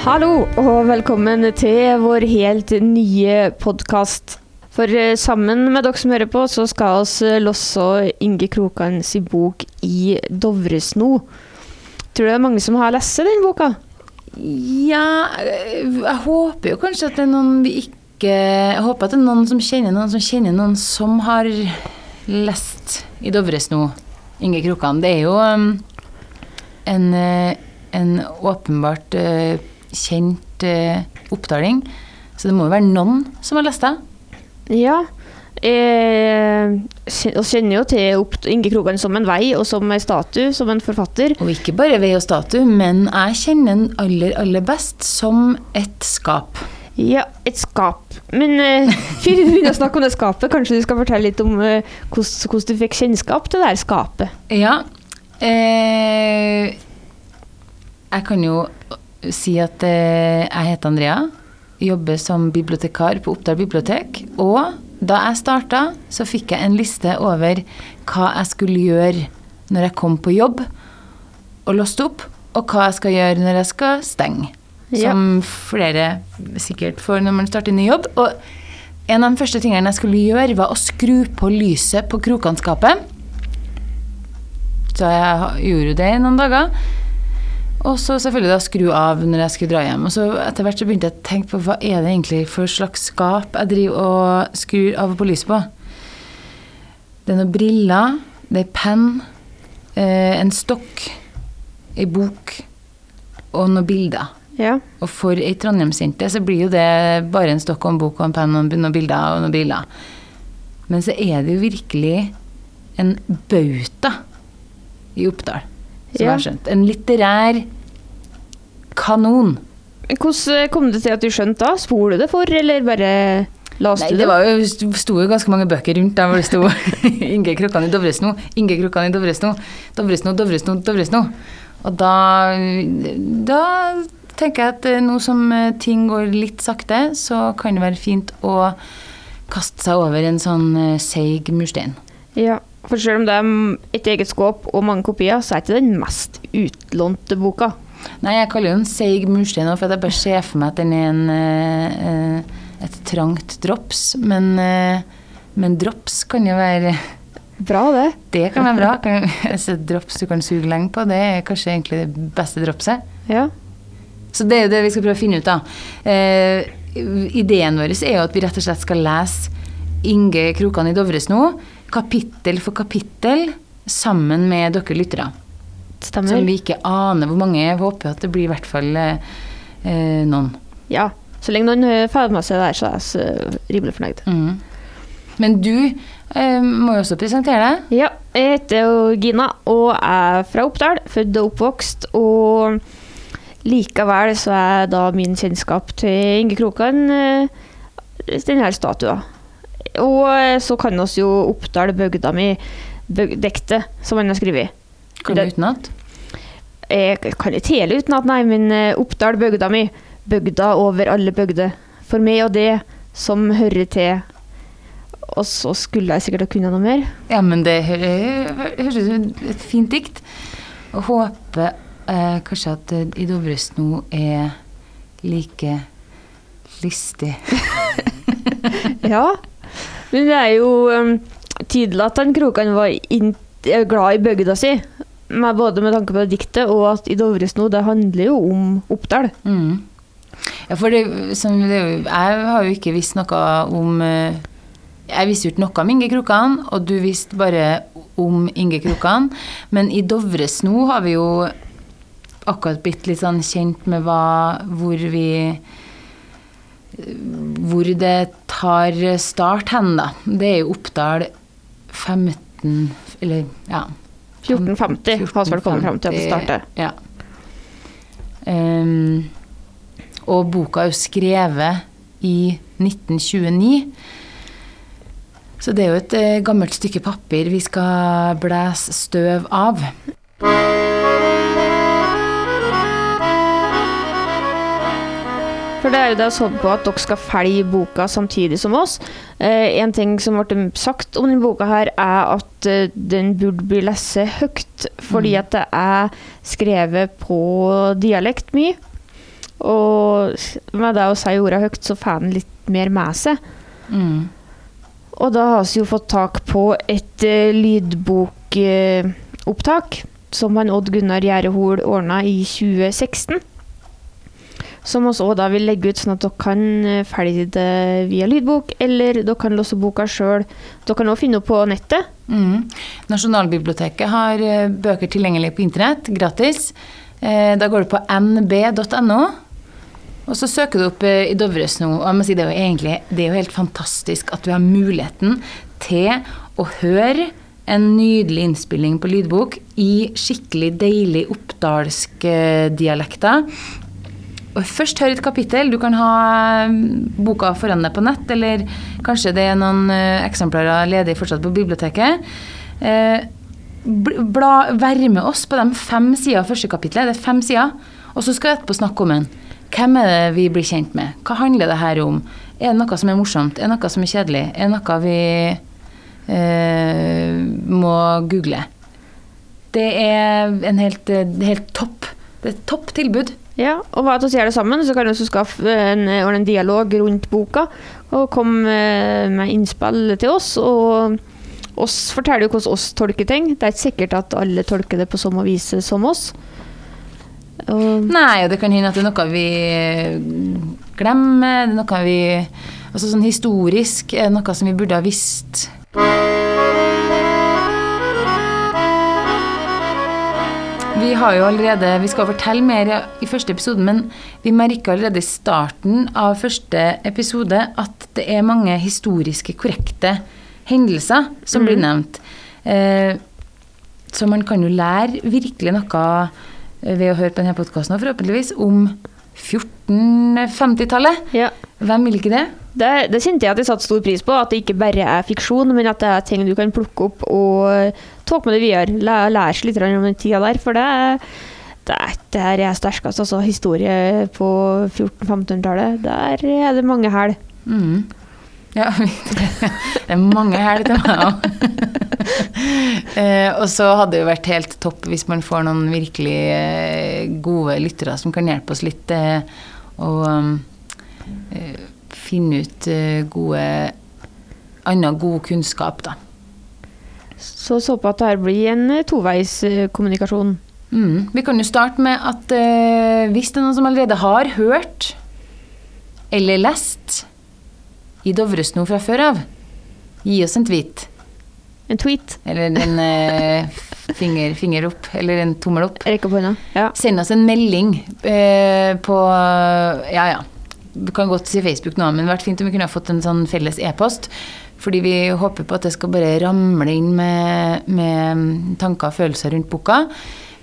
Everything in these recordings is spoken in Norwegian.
Hallo og velkommen til vår helt nye podkast. For eh, sammen med dere som hører på, så skal oss eh, losse Inge Krokan sin bok i Dovresno. Tror du det er mange som har lest den boka? Ja, jeg håper jo kanskje at det er noen vi ikke Jeg håper at det er noen som kjenner noen som kjenner noen som har lest i Dovresno, Inge Krokan. Det er jo um, en, eh, en åpenbart kjent eh, oppdaling, så det må jo være noen som har lest det. Ja. Eh, kjenner jo til opp Inge Krogan som en vei og som en statue, som en forfatter. Og ikke bare vei og statue, men jeg kjenner den aller, aller best som et skap. Ja, et skap. Men eh, før vi begynner å snakke om det skapet, kanskje du skal fortelle litt om eh, hvordan, hvordan du fikk kjennskap til det her skapet? Ja. Eh, jeg kan jo si at eh, jeg heter Andrea. Jobber som bibliotekar på Oppdal bibliotek. Og da jeg starta, så fikk jeg en liste over hva jeg skulle gjøre når jeg kom på jobb og låste opp, og hva jeg skal gjøre når jeg skal stenge. Ja. Som flere sikkert får når man starter ny jobb. Og en av de første tingene jeg skulle gjøre, var å skru på lyset på krokanskapet. Så jeg gjorde det i noen dager. Og så selvfølgelig da skru av når jeg skulle dra hjem. Og så etter hvert så begynte jeg å tenke på hva er det egentlig for slags skap jeg driver og skrur av og på lyset på. Det er noen briller, det er penn, eh, en stokk, ei bok og noen bilder. Ja. Og for ei Trondheimsjente så blir jo det bare en stokk og en bok og en penn og noen bilder og noen briller. Men så er det jo virkelig en bauta i Oppdal, som jeg har skjønt. En litterær kanon. Hvordan kom det til at du skjønte da? Spor du det for, eller bare Nei, du det var jo, sto jo ganske mange bøker rundt der hvor det sto Inge Krokkan i Dovresno, Inge Krokkan i Dovresno, Dovresno, Dovresno, Dovresno. Og da, da tenker jeg at eh, nå som eh, ting går litt sakte, så kan det være fint å kaste seg over en sånn eh, seig murstein. Ja, for selv om det er et eget skåp og mange kopier, så er ikke den mest utlånte boka. Nei, jeg kaller den seig murstein nå, for jeg bare ser for meg at den er en, eh, et trangt drops. Men, uh, men drops kan jo være Bra, det. Det kan være bra. Kan, altså, drops du kan suge lenge på, det er kanskje egentlig det beste dropset. Ja. Så det er jo det vi skal prøve å finne ut, da. Uh, ideen vår er jo at vi rett og slett skal lese Inge Krokan i Dovresno, kapittel for kapittel, sammen med dere lyttere. Stemmer. Som vi ikke aner hvor mange. Jeg håper at det blir i hvert fall eh, eh, noen. Ja. Så lenge noen eh, får med seg der, så er jeg så rimelig fornøyd. Mm. Men du eh, må jo også presentere deg. Ja, jeg heter jo Gina og er fra Oppdal, født og oppvokst. Og likevel så er da min kjennskap til Inge Krokan eh, denne statua. Og eh, så kan oss jo Oppdal, bygda mi, dekte som han har skrevet. Kan du utenat? Jeg kan ikke hele utenat, nei, men eh, Oppdal, bygda mi, bygda over alle bygder. For meg og det som hører til. Og så skulle jeg sikkert ha kunnet noe mer. Ja, men det hø- hø- høres ut et fint dikt. Og håper eh, kanskje at i Dovres nå er like listig. Ja, men det er jo um, tydelig at han Krokan var er glad i bygda si. Med, både med tanke på diktet og at i Dovresno, det handler jo om Oppdal. Mm. Ja, for det, som det, jeg har jo ikke visst noe om eh, Jeg visste jo ikke noe om Inge Krokan, og du visste bare om Inge Krokan. Men i Dovresno har vi jo akkurat blitt litt sånn kjent med hva Hvor vi Hvor det tar start hen, da. Det er jo Oppdal 15 Eller, ja. 1450 har vi vel kommet fram til at det starter. Ja. Um, og boka er jo skrevet i 1929. Så det er jo et eh, gammelt stykke papir vi skal blæse støv av. For det er jo da sånn på at dere skal følge boka samtidig som oss. Eh, en ting som ble sagt om denne boka her, er at eh, den burde bli lest høyt, fordi Mm. at det er skrevet på dialekt mye. Og med det å si ordene høyt, så får en litt mer med seg. Mm. Og da har vi jo fått tak på et uh, lydbokopptak som han Odd Gunnar Gjerdehol ordna i 2016. Som vi òg vil legge ut, sånn at dere kan eh, følge det via lydbok, eller dere kan låse boka sjøl. Dere kan òg finne opp på nettet. Mm. Nasjonalbiblioteket har eh, bøker tilgjengelig på internett, gratis. Eh, Da går du på nb.no, og så søker du opp i i Dovresno. Og jeg må si det er jo egentlig det er jo helt fantastisk at vi har muligheten til å høre en nydelig innspilling på lydbok i skikkelig deilig oppdalsk dialekter. Først hør et kapittel. Du kan ha mm, boka foran deg på nett, eller kanskje det er noen eh, eksemplarer ledig fortsatt på biblioteket. Eh, bl- bla, Vær med oss på de fem sidene av første kapittelet. Det er fem sider. Og så skal vi etterpå snakke om den. Hvem er det vi blir kjent med? Hva handler det her om? Er det noe som er morsomt? Er det noe som er kjedelig? Er det noe vi eh, må google? Det er en helt, eh, helt topp. Det er et topp tilbud. Ja, og hva at vi gjør det sammen, så kan vi også skaffe en, en dialog rundt boka, og komme eh, med innspill til oss. Og oss forteller jo hvordan oss tolker ting. Det er ikke sikkert at alle tolker det på samme vis som oss. Og, Nei, og det kan hende at det er noe vi glemmer. Det er noe vi Altså sånn historisk er det noe som vi burde ha visst. Vi har jo allerede Vi skal fortelle mer i første episode, men vi merker allerede i starten av første episode at det er mange historiske korrekte hendelser som blir nevnt. Eh, så man kan jo lære virkelig noe ved å høre på denne podkasten, forhåpentligvis, om 1450-tallet. ja. Hvem vil ikke det? Det, det kjente jeg at jeg satte stor pris på, at det ikke bare er fiksjon, men at det er ting du kan plukke opp og ta med det videre. Læ- Lære seg litt om den tida der, for det, det, er- det her er sterkest. Altså historie på 1400-1500-tallet, der er det mange hæl. Mm. Ja, det er mange her til meg òg. eh, og så hadde det jo vært helt topp hvis man får noen virkelig eh, gode lyttere som kan hjelpe oss litt eh, å um, finne ut eh, gode annen god kunnskap, da. Så så på at det her blir en eh, toveiskommunikasjon. Mm. Vi kan jo starte med at eh, hvis det er noen som allerede har hørt eller lest i Dovresno fra før av, gi oss en tweet. En tweet. Eller en eh, finger, finger opp, eller en tommel opp. Rekke opp hånda. Ja. Send oss en melding eh, på Ja, ja. Vi kan godt si Facebook nå, men det hadde vært fint om vi kunne ha fått en sånn felles e-post. Fordi vi håper på at det skal bare ramle inn med, med tanker og følelser rundt boka.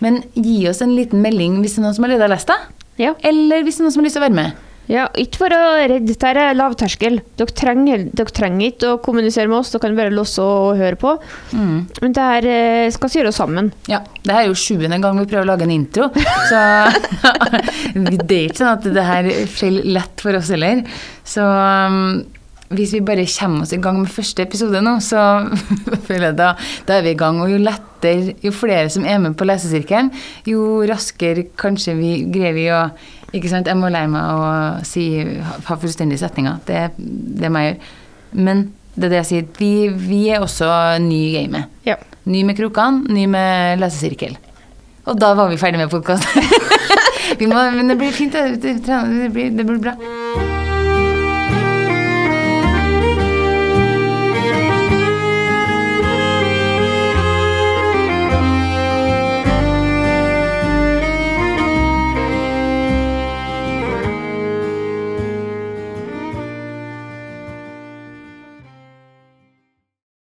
Men gi oss en liten melding hvis det er noen som allerede har lest det. Ja. Eller hvis det er noen som har lyst til å være med. Ja, ikke for å redde, dette er lavterskel. Dere trenger, dere trenger ikke å kommunisere med oss, dere kan bare låse og høre på. Mm. Men det her eh, skal vi gjøre sammen. Ja, det her er jo sjuende gang vi prøver å lage en intro, så det er ikke sånn at det her faller lett for oss heller. Så um, hvis vi bare kommer oss i gang med første episode nå, så føler jeg da, da er vi i gang. Og jo lettere, jo flere som er med på lesesirkelen, jo raskere kanskje vi greier vi å ikke sant, Jeg må lære meg å si, ha fullstendige setninger. Det, det må jeg gjøre. Men det er det jeg sier. Vi, vi er også ny i gamet. Ja. Ny med krokene, ny med lesesirkel. Og da var vi ferdig med podkast. men det blir fint. Det, det, det, blir, det blir bra.